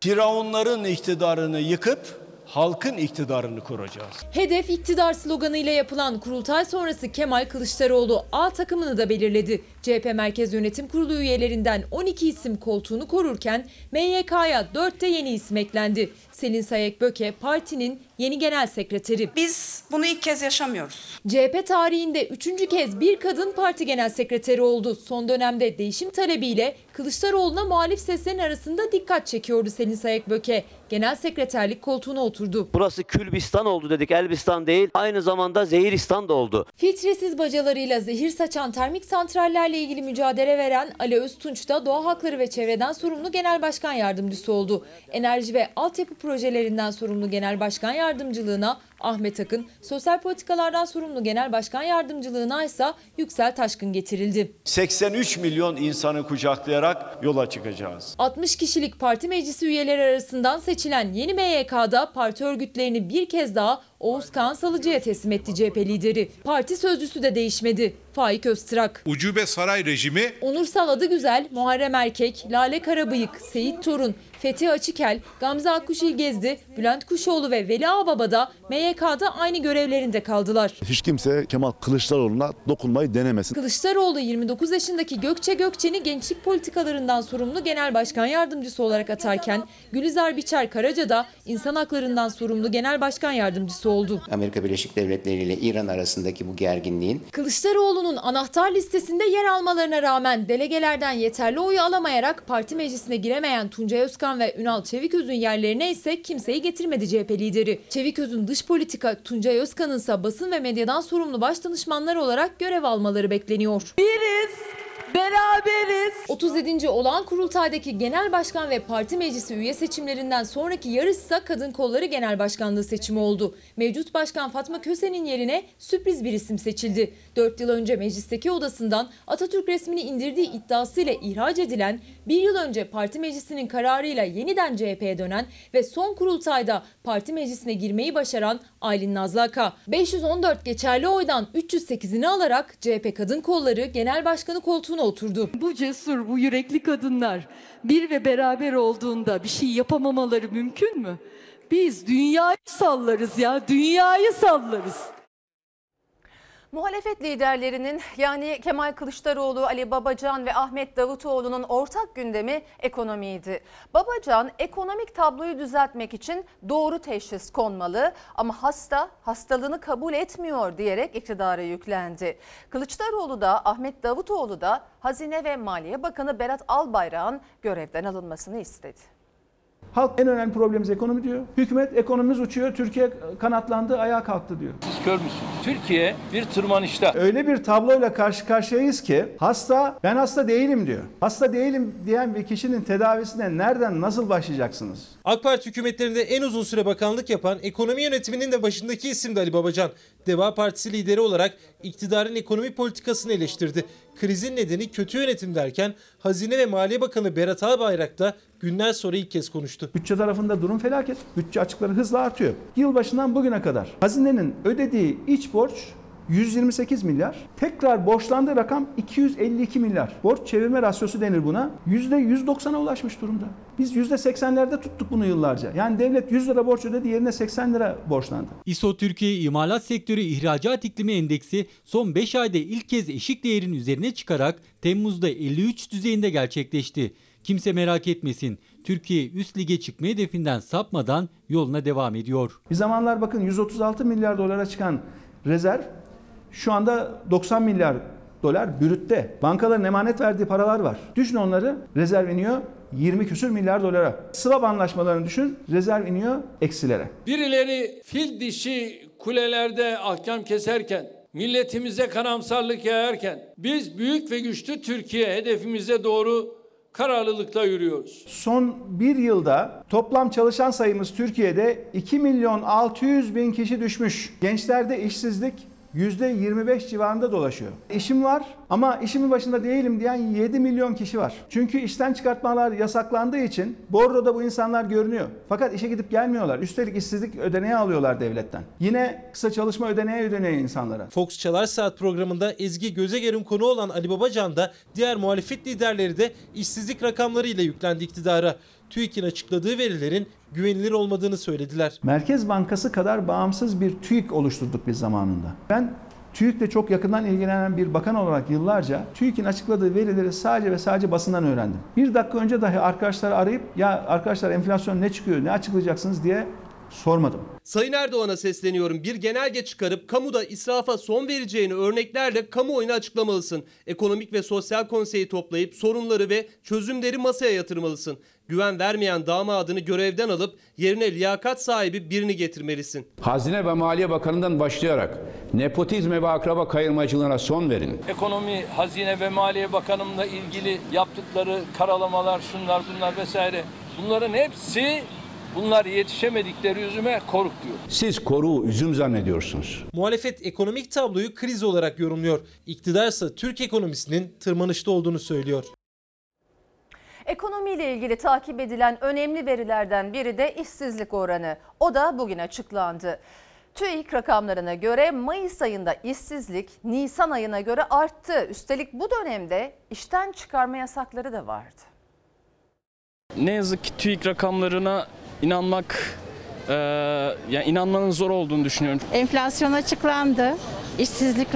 S22: Firavunların iktidarını yıkıp halkın iktidarını kuracağız.
S18: Hedef iktidar sloganıyla yapılan kurultay sonrası Kemal Kılıçdaroğlu A takımını da belirledi. CHP Merkez Yönetim Kurulu üyelerinden 12 isim koltuğunu korurken MYK'ya 4 de yeni isim eklendi. Selin Sayek Böke partinin yeni genel sekreteri.
S26: Biz bunu ilk kez yaşamıyoruz.
S18: CHP tarihinde üçüncü kez bir kadın parti genel sekreteri oldu. Son dönemde değişim talebiyle Kılıçdaroğlu'na muhalif seslerin arasında dikkat çekiyordu Selin Sayek Böke. Genel sekreterlik koltuğuna oturdu.
S27: Burası Külbistan oldu dedik Elbistan değil. Aynı zamanda Zehiristan da oldu.
S18: Filtresiz bacalarıyla zehir saçan termik santrallerle ilgili mücadele veren Ali Öztunç da doğa hakları ve çevreden sorumlu genel başkan yardımcısı oldu. Enerji ve altyapı projelerinden sorumlu genel başkan yardımcılığına Ahmet Akın, sosyal politikalardan sorumlu genel başkan yardımcılığına ise Yüksel Taşkın getirildi.
S22: 83 milyon insanı kucaklayarak yola çıkacağız.
S18: 60 kişilik parti meclisi üyeleri arasından seçilen yeni MYK'da parti örgütlerini bir kez daha Oğuz Kağan Salıcı'ya teslim etti CHP lideri. Parti sözcüsü de değişmedi. Faik Öztrak.
S28: Ucube saray rejimi
S18: Onursal adı güzel, Muharrem Erkek, Lale Karabıyık, Seyit Torun, Fethi Açıkel, Gamze Akkuş İlgezdi, Bülent Kuşoğlu ve Veli Ağbaba da MYK'da aynı görevlerinde kaldılar.
S29: Hiç kimse Kemal Kılıçdaroğlu'na dokunmayı denemesin.
S18: Kılıçdaroğlu 29 yaşındaki Gökçe Gökçen'i gençlik politikalarından sorumlu genel başkan yardımcısı olarak atarken Gülizar Biçer Karaca da insan haklarından sorumlu genel başkan yardımcısı oldu.
S30: Amerika Birleşik Devletleri ile İran arasındaki bu gerginliğin
S18: Kılıçdaroğlu'nun anahtar listesinde yer almalarına rağmen delegelerden yeterli oyu alamayarak parti meclisine giremeyen Tuncay Özkan ve Ünal Çeviköz'ün yerlerine ise kimseyi getirmedi CHP lideri. Çeviköz'ün dış politika, Tuncay Özkan'ın basın ve medyadan sorumlu baş danışmanlar olarak görev almaları bekleniyor.
S31: Biriz, beraberiz.
S18: 37. olağan kurultaydaki genel başkan ve parti meclisi üye seçimlerinden sonraki yarışsa kadın kolları genel başkanlığı seçimi oldu. Mevcut başkan Fatma Köse'nin yerine sürpriz bir isim seçildi. 4 yıl önce meclisteki odasından Atatürk resmini indirdiği iddiasıyla ihraç edilen, bir yıl önce parti meclisinin kararıyla yeniden CHP'ye dönen ve son kurultayda parti meclisine girmeyi başaran Aylin Nazlaka. 514 geçerli oydan 308'ini alarak CHP kadın kolları genel başkanı koltuğuna oturdu.
S31: Bu cesur, bu yürekli kadınlar bir ve beraber olduğunda bir şey yapamamaları mümkün mü? Biz dünyayı sallarız ya, dünyayı sallarız.
S1: Muhalefet liderlerinin yani Kemal Kılıçdaroğlu, Ali Babacan ve Ahmet Davutoğlu'nun ortak gündemi ekonomiydi. Babacan ekonomik tabloyu düzeltmek için doğru teşhis konmalı ama hasta hastalığını kabul etmiyor diyerek iktidara yüklendi. Kılıçdaroğlu da Ahmet Davutoğlu da Hazine ve Maliye Bakanı Berat Albayrak'ın görevden alınmasını istedi.
S20: Halk en önemli problemimiz ekonomi diyor. Hükümet ekonomimiz uçuyor, Türkiye kanatlandı, ayağa kalktı diyor.
S12: Siz kör müsünüz? Türkiye bir tırmanışta.
S20: Öyle bir tabloyla karşı karşıyayız ki hasta ben hasta değilim diyor. Hasta değilim diyen bir kişinin tedavisine nereden nasıl başlayacaksınız?
S23: AK Parti hükümetlerinde en uzun süre bakanlık yapan ekonomi yönetiminin de başındaki isim de Ali Babacan. Deva Partisi lideri olarak iktidarın ekonomi politikasını eleştirdi. Krizin nedeni kötü yönetim derken Hazine ve Maliye Bakanı Berat Albayrak da günler sonra ilk kez konuştu.
S20: Bütçe tarafında durum felaket. Bütçe açıkları hızla artıyor. Yılbaşından bugüne kadar hazinenin ödediği iç borç 128 milyar. Tekrar borçlandığı rakam 252 milyar. Borç çevirme rasyosu denir buna. %190'a ulaşmış durumda. Biz %80'lerde tuttuk bunu yıllarca. Yani devlet 100 lira borç ödedi yerine 80 lira borçlandı.
S25: ISO Türkiye İmalat Sektörü İhracat İklimi Endeksi son 5 ayda ilk kez eşik değerin üzerine çıkarak Temmuz'da 53 düzeyinde gerçekleşti. Kimse merak etmesin. Türkiye üst lige çıkma hedefinden sapmadan yoluna devam ediyor.
S20: Bir zamanlar bakın 136 milyar dolara çıkan rezerv şu anda 90 milyar dolar bürütte. Bankaların emanet verdiği paralar var. Düşün onları rezerv iniyor 20 küsür milyar dolara. Swap anlaşmalarını düşün rezerv iniyor eksilere.
S12: Birileri fil dişi kulelerde ahkam keserken, milletimize karamsarlık yayarken biz büyük ve güçlü Türkiye hedefimize doğru kararlılıkla yürüyoruz.
S20: Son bir yılda toplam çalışan sayımız Türkiye'de 2 milyon 600 bin kişi düşmüş. Gençlerde işsizlik %25 civarında dolaşıyor. İşim var ama işimin başında değilim diyen 7 milyon kişi var. Çünkü işten çıkartmalar yasaklandığı için borroda bu insanlar görünüyor. Fakat işe gidip gelmiyorlar. Üstelik işsizlik ödeneği alıyorlar devletten. Yine kısa çalışma ödeneği ödeniyor insanlara.
S23: Fox Çalar Saat programında Ezgi Gözeger'in konu olan Ali Babacan da diğer muhalefet liderleri de işsizlik rakamlarıyla yüklendi iktidara. TÜİK'in açıkladığı verilerin güvenilir olmadığını söylediler.
S20: Merkez Bankası kadar bağımsız bir TÜİK oluşturduk biz zamanında. Ben TÜİK'le çok yakından ilgilenen bir bakan olarak yıllarca TÜİK'in açıkladığı verileri sadece ve sadece basından öğrendim. Bir dakika önce dahi arkadaşları arayıp ya arkadaşlar enflasyon ne çıkıyor, ne açıklayacaksınız diye sormadım.
S9: Sayın Erdoğan'a sesleniyorum. Bir genelge çıkarıp kamuda israfa son vereceğini örneklerle kamuoyuna açıklamalısın. Ekonomik ve Sosyal Konseyi toplayıp sorunları ve çözümleri masaya yatırmalısın. Güven vermeyen damadını görevden alıp yerine liyakat sahibi birini getirmelisin.
S32: Hazine ve Maliye Bakanı'ndan başlayarak nepotizme ve akraba kayırmacılığına son verin.
S12: Ekonomi, Hazine ve Maliye Bakanımla ilgili yaptıkları karalamalar, şunlar bunlar vesaire. Bunların hepsi bunlar yetişemedikleri yüzüme koruk diyor.
S32: Siz koruğu üzüm zannediyorsunuz.
S23: Muhalefet ekonomik tabloyu kriz olarak yorumluyor. İktidarsa Türk ekonomisinin tırmanışta olduğunu söylüyor.
S1: Ekonomiyle ilgili takip edilen önemli verilerden biri de işsizlik oranı. O da bugün açıklandı. TÜİK rakamlarına göre Mayıs ayında işsizlik Nisan ayına göre arttı. Üstelik bu dönemde işten çıkarma yasakları da vardı.
S33: Ne yazık ki TÜİK rakamlarına inanmak, e, yani inanmanın zor olduğunu düşünüyorum.
S34: Enflasyon açıklandı. İşsizlik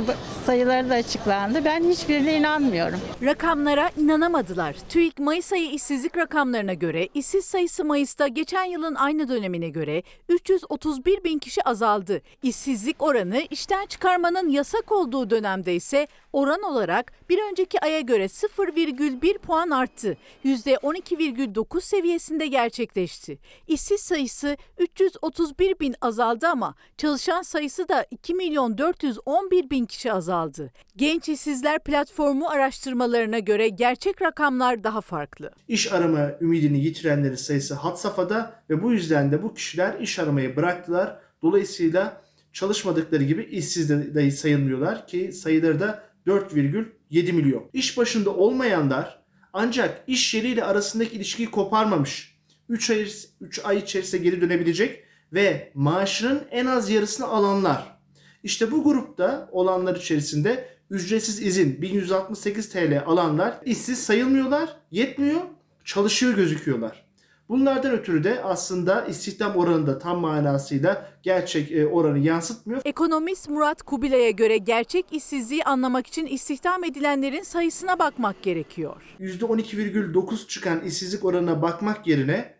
S34: sayıları da açıklandı. Ben hiçbirine inanmıyorum.
S35: Rakamlara inanamadılar. TÜİK Mayıs ayı işsizlik rakamlarına göre işsiz sayısı Mayıs'ta geçen yılın aynı dönemine göre 331 bin kişi azaldı. İşsizlik oranı işten çıkarmanın yasak olduğu dönemde ise oran olarak bir önceki aya göre 0,1 puan arttı. %12,9 seviyesinde gerçekleşti. İşsiz sayısı 331 bin azaldı ama çalışan sayısı da 2 milyon 411 bin kişi azaldı. Genç İşsizler Platformu araştırmalarına göre gerçek rakamlar daha farklı.
S36: İş arama ümidini yitirenlerin sayısı had safhada ve bu yüzden de bu kişiler iş aramayı bıraktılar. Dolayısıyla çalışmadıkları gibi işsiz de sayılmıyorlar ki sayıları da 4,7 milyon. İş başında olmayanlar ancak iş yeriyle arasındaki ilişkiyi koparmamış. 3 ay, 3 ay içerisinde geri dönebilecek ve maaşının en az yarısını alanlar. İşte bu grupta olanlar içerisinde ücretsiz izin 1168 TL alanlar işsiz sayılmıyorlar, yetmiyor, çalışıyor gözüküyorlar. Bunlardan ötürü de aslında istihdam oranı da tam manasıyla gerçek e, oranı yansıtmıyor.
S35: Ekonomist Murat Kubilay'a göre gerçek işsizliği anlamak için istihdam edilenlerin sayısına bakmak gerekiyor.
S36: %12,9 çıkan işsizlik oranına bakmak yerine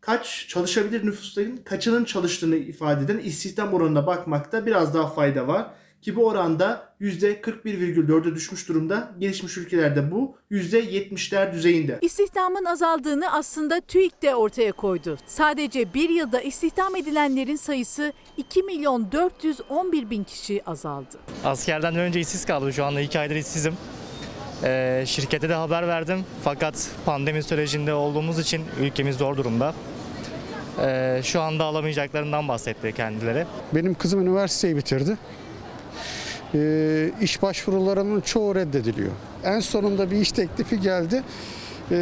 S36: kaç çalışabilir nüfustayın kaçının çalıştığını ifade eden istihdam oranına bakmakta biraz daha fayda var. Ki bu oranda %41,4'e düşmüş durumda. Gelişmiş ülkelerde bu %70'ler düzeyinde.
S35: İstihdamın azaldığını aslında TÜİK de ortaya koydu. Sadece bir yılda istihdam edilenlerin sayısı 2 milyon 411 bin kişi azaldı.
S37: Askerden önce işsiz kaldım. Şu anda iki aydır işsizim. Ee, şirkete de haber verdim. Fakat pandemi sürecinde olduğumuz için ülkemiz zor durumda. Ee, şu anda alamayacaklarından bahsetti kendileri.
S38: Benim kızım üniversiteyi bitirdi.
S29: E, iş başvurularının çoğu reddediliyor. En sonunda bir iş teklifi geldi. E,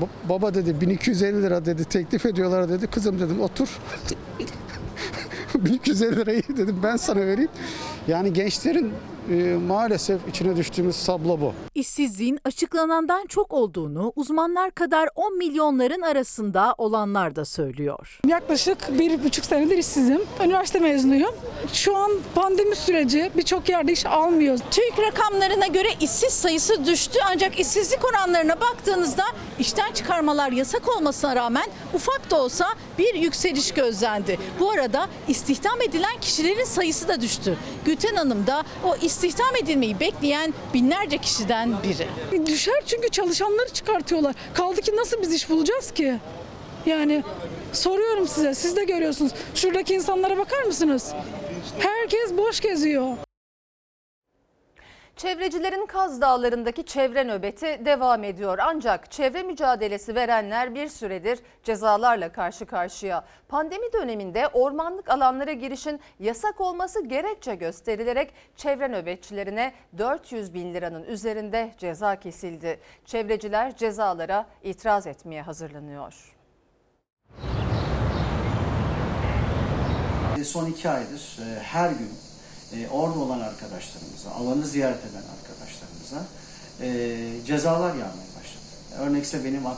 S29: ba- baba dedi 1250 lira dedi teklif ediyorlar dedi. Kızım dedim otur. 1250 lirayı dedim ben sana vereyim. Yani gençlerin e, maalesef içine düştüğümüz tablo bu.
S39: İşsizliğin açıklanandan çok olduğunu uzmanlar kadar 10 milyonların arasında olanlar da söylüyor.
S40: Yaklaşık bir buçuk senedir işsizim. Üniversite mezunuyum. Şu an pandemi süreci birçok yerde iş almıyor.
S35: TÜİK rakamlarına göre işsiz sayısı düştü ancak işsizlik oranlarına baktığınızda işten çıkarmalar yasak olmasına rağmen ufak da olsa bir yükseliş gözlendi. Bu arada istihdam edilen kişilerin sayısı da düştü. Gülten Hanım da o istihdam edilmeyi bekleyen binlerce kişiden biri.
S40: Düşer çünkü çalışanları çıkartıyorlar. Kaldı ki nasıl biz iş bulacağız ki? Yani soruyorum size, siz de görüyorsunuz. Şuradaki insanlara bakar mısınız? Herkes boş geziyor.
S1: Çevrecilerin Kaz Dağları'ndaki çevre nöbeti devam ediyor. Ancak çevre mücadelesi verenler bir süredir cezalarla karşı karşıya. Pandemi döneminde ormanlık alanlara girişin yasak olması gerekçe gösterilerek çevre nöbetçilerine 400 bin liranın üzerinde ceza kesildi. Çevreciler cezalara itiraz etmeye hazırlanıyor.
S41: Son iki aydır e, her gün e, orada olan arkadaşlarımıza, alanı ziyaret eden arkadaşlarımıza e, cezalar yağmaya başladı. Örnekse benim 60-70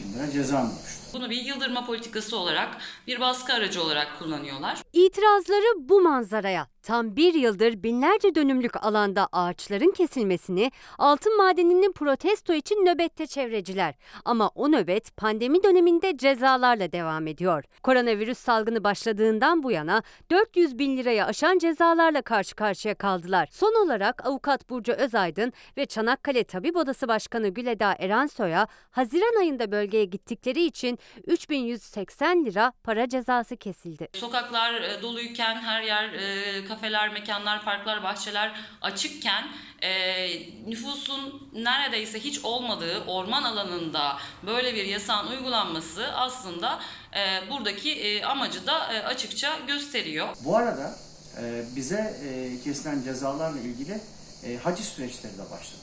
S41: bin lira cezam oluştu.
S42: Bunu bir yıldırma politikası olarak, bir baskı aracı olarak kullanıyorlar.
S13: İtirazları bu manzaraya. Tam bir yıldır binlerce dönümlük alanda ağaçların kesilmesini, altın madeninin protesto için nöbette çevreciler. Ama o nöbet pandemi döneminde cezalarla devam ediyor. Koronavirüs salgını başladığından bu yana 400 bin liraya aşan cezalarla karşı karşıya kaldılar. Son olarak avukat Burcu Özaydın ve Çanakkale Tabip Odası Başkanı Güleda Eransoy'a Haziran ayında bölgeye gittikleri için 3180 lira para cezası kesildi.
S42: Sokaklar e, doluyken, her yer e, kafeler, mekanlar, parklar, bahçeler açıkken e, nüfusun neredeyse hiç olmadığı orman alanında böyle bir yasağın uygulanması aslında e, buradaki e, amacı da e, açıkça gösteriyor.
S41: Bu arada e, bize e, kesilen cezalarla ilgili e, haciz süreçleri de başladı.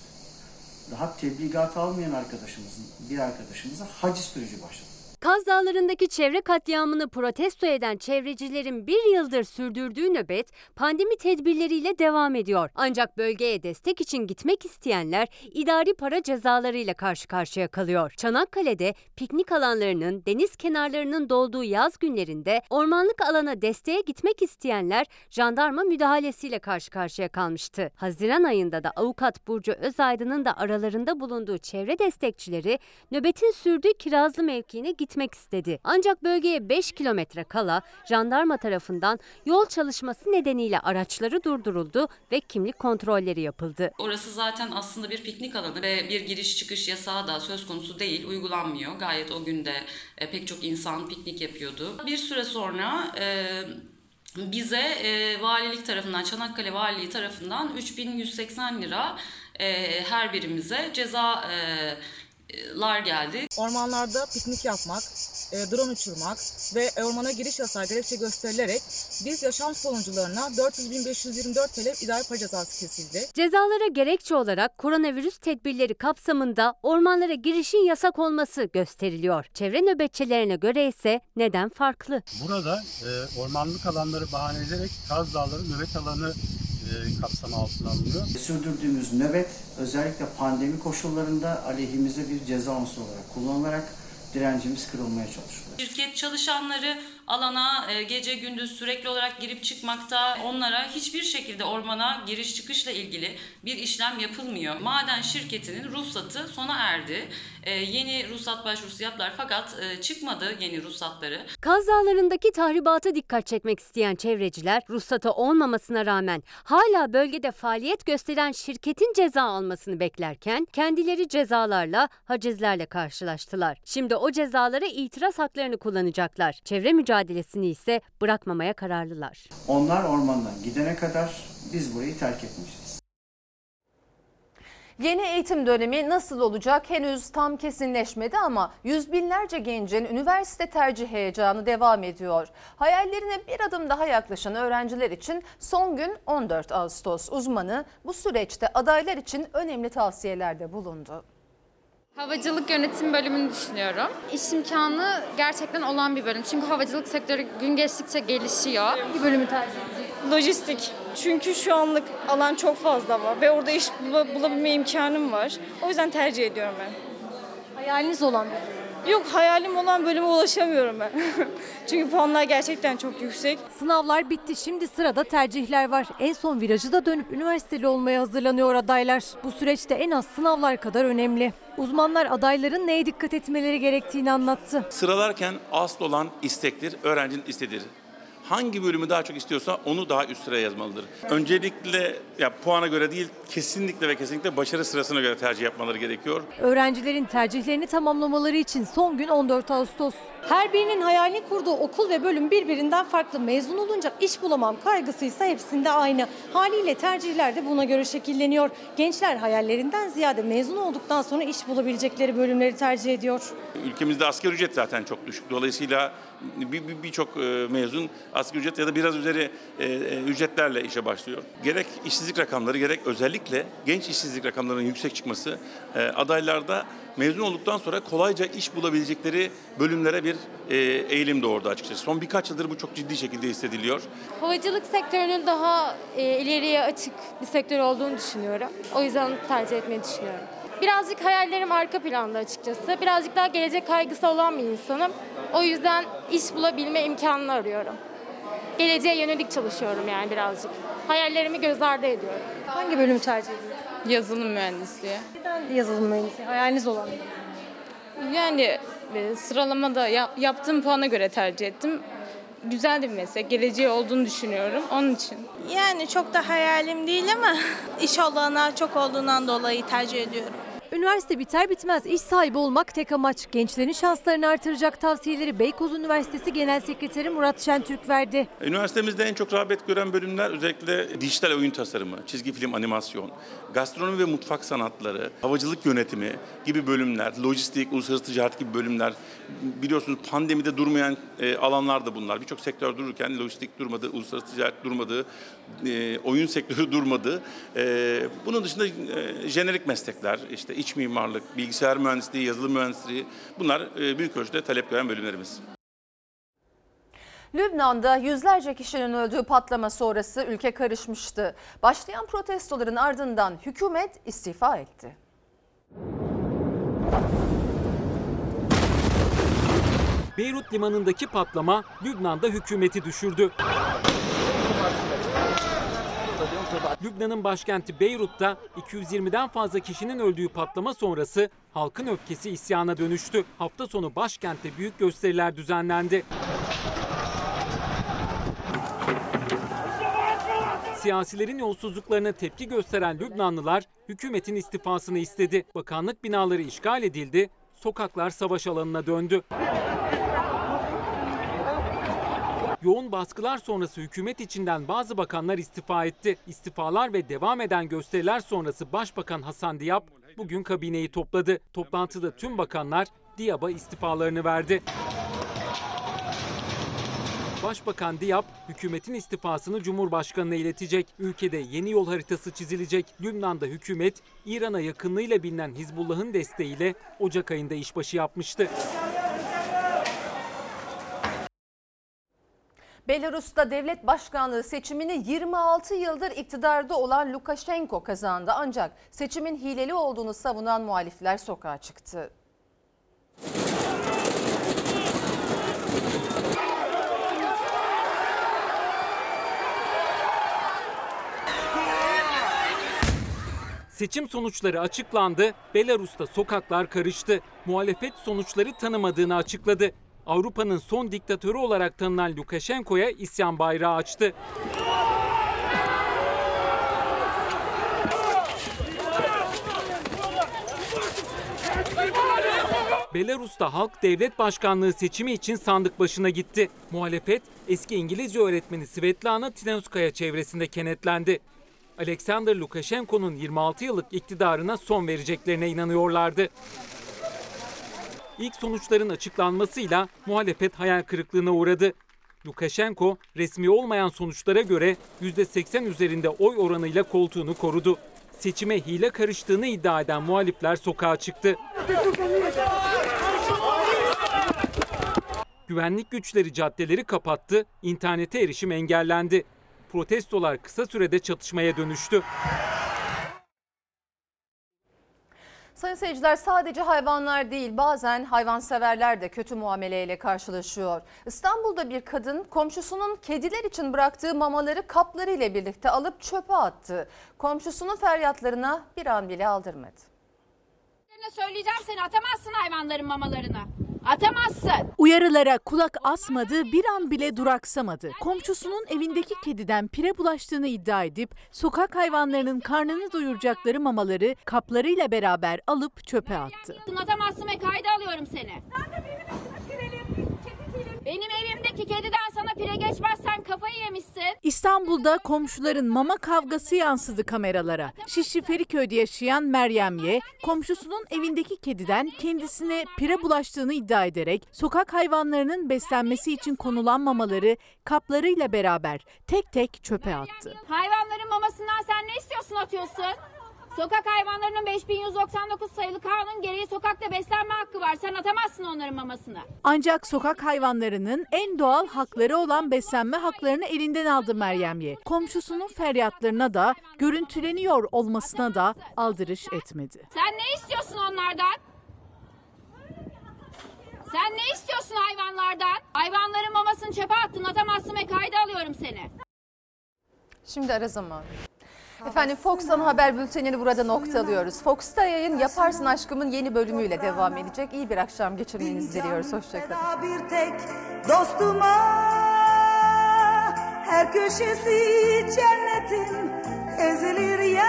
S41: Daha tebligat almayan arkadaşımızın, bir arkadaşımıza haciz süreci başladı.
S13: Kaz Dağları'ndaki çevre katliamını protesto eden çevrecilerin bir yıldır sürdürdüğü nöbet pandemi tedbirleriyle devam ediyor. Ancak bölgeye destek için gitmek isteyenler idari para cezalarıyla karşı karşıya kalıyor. Çanakkale'de piknik alanlarının, deniz kenarlarının dolduğu yaz günlerinde ormanlık alana desteğe gitmek isteyenler jandarma müdahalesiyle karşı karşıya kalmıştı. Haziran ayında da avukat Burcu Özaydın'ın da aralarında bulunduğu çevre destekçileri nöbetin sürdüğü Kirazlı mevkiine gitmek istedi. Ancak bölgeye 5 kilometre kala jandarma tarafından yol çalışması nedeniyle araçları durduruldu ve kimlik kontrolleri yapıldı.
S42: Orası zaten aslında bir piknik alanı ve bir giriş çıkış yasağı da söz konusu değil, uygulanmıyor. Gayet o günde e, pek çok insan piknik yapıyordu. Bir süre sonra e, bize e, valilik tarafından, Çanakkale Valiliği tarafından 3180 lira e, her birimize ceza e, lar geldi.
S38: Ormanlarda piknik yapmak, e, drone uçurmak ve ormana giriş yasağı gerekçe gösterilerek biz yaşam savunucularına 400.524 TL idari para cezası kesildi.
S13: Cezalara gerekçe olarak koronavirüs tedbirleri kapsamında ormanlara girişin yasak olması gösteriliyor. Çevre nöbetçilerine göre ise neden farklı?
S43: Burada e, ormanlık alanları bahane ederek Kaz Dağları nöbet alanı kapsamı altına alınıyor.
S41: Sürdürdüğümüz nöbet özellikle pandemi koşullarında aleyhimize bir ceza unsuru olarak kullanılarak direncimiz kırılmaya çalışılıyor.
S42: Şirket çalışanları alana e, gece gündüz sürekli olarak girip çıkmakta. Onlara hiçbir şekilde ormana giriş çıkışla ilgili bir işlem yapılmıyor. Maden şirketinin ruhsatı sona erdi. E, yeni ruhsat başvurusu yaptılar fakat e, çıkmadı yeni ruhsatları.
S13: Kaz Dağları'ndaki tahribata dikkat çekmek isteyen çevreciler ruhsatı olmamasına rağmen hala bölgede faaliyet gösteren şirketin ceza almasını beklerken kendileri cezalarla, hacizlerle karşılaştılar. Şimdi o cezalara itiraz haklarını kullanacaklar. Çevre mücadelesini ise bırakmamaya kararlılar.
S41: Onlar ormandan gidene kadar biz burayı terk etmeyeceğiz.
S1: Yeni eğitim dönemi nasıl olacak henüz tam kesinleşmedi ama yüz binlerce gencin üniversite tercih heyecanı devam ediyor. Hayallerine bir adım daha yaklaşan öğrenciler için son gün 14 Ağustos uzmanı bu süreçte adaylar için önemli tavsiyelerde bulundu.
S44: Havacılık yönetim bölümünü düşünüyorum. İş imkanı gerçekten olan bir bölüm. Çünkü havacılık sektörü gün geçtikçe gelişiyor.
S45: Bir bölümü tercih Lojistik. Çünkü şu anlık alan çok fazla var ve orada iş bula- bulabilme imkanım var. O yüzden tercih ediyorum ben. Hayaliniz olan bir Yok hayalim olan bölüme ulaşamıyorum ben. Çünkü puanlar gerçekten çok yüksek.
S16: Sınavlar bitti. Şimdi sırada tercihler var. En son virajı da dönüp üniversiteli olmaya hazırlanıyor adaylar. Bu süreçte en az sınavlar kadar önemli. Uzmanlar adayların neye dikkat etmeleri gerektiğini anlattı.
S46: Sıralarken asıl olan istektir, öğrencinin istediği. Hangi bölümü daha çok istiyorsa onu daha üst sıraya yazmalıdır. Öncelikle ya puana göre değil, kesinlikle ve kesinlikle başarı sırasına göre tercih yapmaları gerekiyor.
S16: Öğrencilerin tercihlerini tamamlamaları için son gün 14 Ağustos.
S47: Her birinin hayalini kurduğu okul ve bölüm birbirinden farklı. Mezun olunca iş bulamam kaygısıysa hepsinde aynı. Haliyle tercihler de buna göre şekilleniyor. Gençler hayallerinden ziyade mezun olduktan sonra iş bulabilecekleri bölümleri tercih ediyor.
S46: Ülkemizde asgari ücret zaten çok düşük. Dolayısıyla bir- bir- birçok e, mezun asgari ücret ya da biraz üzeri e, e, ücretlerle işe başlıyor. Gerek işsizlik rakamları gerek özellikle genç işsizlik rakamlarının yüksek çıkması adaylarda mezun olduktan sonra kolayca iş bulabilecekleri bölümlere bir eğilim doğurdu açıkçası. Son birkaç yıldır bu çok ciddi şekilde hissediliyor.
S44: Havacılık sektörünün daha ileriye açık bir sektör olduğunu düşünüyorum. O yüzden tercih etmeyi düşünüyorum. Birazcık hayallerim arka planda açıkçası. Birazcık daha gelecek kaygısı olan bir insanım. O yüzden iş bulabilme imkanını arıyorum. Geleceğe yönelik çalışıyorum yani birazcık. Hayallerimi göz ardı ediyorum.
S47: Hangi bölümü tercih ediyorsunuz?
S44: Yazılım mühendisliği.
S47: Neden yazılım mühendisi? Hayaliniz olan.
S44: Yani e, sıralamada ya- yaptığım puana göre tercih ettim. Güzel bir meslek, geleceği olduğunu düşünüyorum onun için.
S45: Yani çok da hayalim değil ama iş olanağı çok olduğundan dolayı tercih ediyorum.
S16: Üniversite biter bitmez iş sahibi olmak tek amaç. Gençlerin şanslarını artıracak tavsiyeleri Beykoz Üniversitesi Genel Sekreteri Murat Şentürk verdi.
S46: Üniversitemizde en çok rağbet gören bölümler özellikle dijital oyun tasarımı, çizgi film animasyon, gastronomi ve mutfak sanatları, havacılık yönetimi gibi bölümler, lojistik, uluslararası ticaret gibi bölümler. Biliyorsunuz pandemide durmayan e, alanlar da bunlar. Birçok sektör dururken lojistik durmadı, uluslararası ticaret durmadı, e, oyun sektörü durmadı. E, bunun dışında e, jenerik meslekler, işte iç mimarlık, bilgisayar mühendisliği, yazılım mühendisliği bunlar e, büyük ölçüde talep gören bölümlerimiz.
S1: Lübnan'da yüzlerce kişinin öldüğü patlama sonrası ülke karışmıştı. Başlayan protestoların ardından hükümet istifa etti.
S2: Beyrut limanındaki patlama Lübnan'da hükümeti düşürdü. Lübnan'ın başkenti Beyrut'ta 220'den fazla kişinin öldüğü patlama sonrası halkın öfkesi isyana dönüştü. Hafta sonu başkentte büyük gösteriler düzenlendi. Siyasilerin yolsuzluklarına tepki gösteren Lübnanlılar hükümetin istifasını istedi. Bakanlık binaları işgal edildi, sokaklar savaş alanına döndü. Yoğun baskılar sonrası hükümet içinden bazı bakanlar istifa etti. İstifalar ve devam eden gösteriler sonrası Başbakan Hasan Diab bugün kabineyi topladı. Toplantıda tüm bakanlar Diab'a istifalarını verdi. Başbakan Diab hükümetin istifasını Cumhurbaşkanı'na iletecek. Ülkede yeni yol haritası çizilecek. Lübnan'da hükümet İran'a yakınlığıyla bilinen Hizbullah'ın desteğiyle Ocak ayında işbaşı yapmıştı.
S1: Belarus'ta devlet başkanlığı seçimini 26 yıldır iktidarda olan Lukashenko kazandı. Ancak seçimin hileli olduğunu savunan muhalifler sokağa çıktı.
S2: Seçim sonuçları açıklandı. Belarus'ta sokaklar karıştı. Muhalefet sonuçları tanımadığını açıkladı. Avrupa'nın son diktatörü olarak tanınan Lukashenko'ya isyan bayrağı açtı. Belarus'ta halk devlet başkanlığı seçimi için sandık başına gitti. Muhalefet eski İngilizce öğretmeni Svetlana Tinovskaya çevresinde kenetlendi. Alexander Lukashenko'nun 26 yıllık iktidarına son vereceklerine inanıyorlardı. İlk sonuçların açıklanmasıyla muhalefet hayal kırıklığına uğradı. Lukashenko resmi olmayan sonuçlara göre %80 üzerinde oy oranıyla koltuğunu korudu. Seçime hile karıştığını iddia eden muhalifler sokağa çıktı. Güvenlik güçleri caddeleri kapattı, internete erişim engellendi. Protestolar kısa sürede çatışmaya dönüştü.
S1: Sayın seyirciler sadece hayvanlar değil bazen hayvanseverler de kötü muameleyle karşılaşıyor. İstanbul'da bir kadın komşusunun kediler için bıraktığı mamaları kapları ile birlikte alıp çöpe attı. Komşusunun feryatlarına bir an bile aldırmadı.
S48: Söyleyeceğim seni atamazsın hayvanların mamalarını. Atamazsın.
S35: Uyarılara kulak asmadı, bir an bile duraksamadı. Komşusunun evindeki kediden pire bulaştığını iddia edip sokak hayvanlarının karnını doyuracakları mamaları kaplarıyla beraber alıp çöpe attı.
S48: Atamazsın ve kayda alıyorum seni. Benim evimdeki kediden sana pire geçmezsen kafayı yemişsin.
S35: İstanbul'da komşuların mama kavgası yansıdı kameralara. Şişli Feriköy'de yaşayan Meryem Ye, komşusunun evindeki kediden kendisine pire bulaştığını iddia ederek sokak hayvanlarının beslenmesi için konulan mamaları kaplarıyla beraber tek tek çöpe attı.
S48: Hayvanların mamasından sen ne istiyorsun atıyorsun? Sokak hayvanlarının 5199 sayılı kanun gereği sokakta beslenme hakkı var. Sen atamazsın onların mamasını.
S35: Ancak sokak hayvanlarının en doğal hakları olan beslenme haklarını elinden aldı Meryem Ye. Komşusunun feryatlarına da, görüntüleniyor olmasına da aldırış etmedi.
S48: Sen ne istiyorsun onlardan? Sen ne istiyorsun hayvanlardan? Hayvanların mamasını çöpe attın atamazsın ve kayda alıyorum seni.
S1: Şimdi ara zamanı. Efendim Fox Ana Haber Bülteni'ni burada noktalıyoruz. Fox'ta yayın Yaparsın Aşkım'ın yeni bölümüyle devam edecek. İyi bir akşam geçirmenizi diliyoruz. Hoşçakalın.
S49: Bir tek dostuma her köşesi cennetin ezilir ya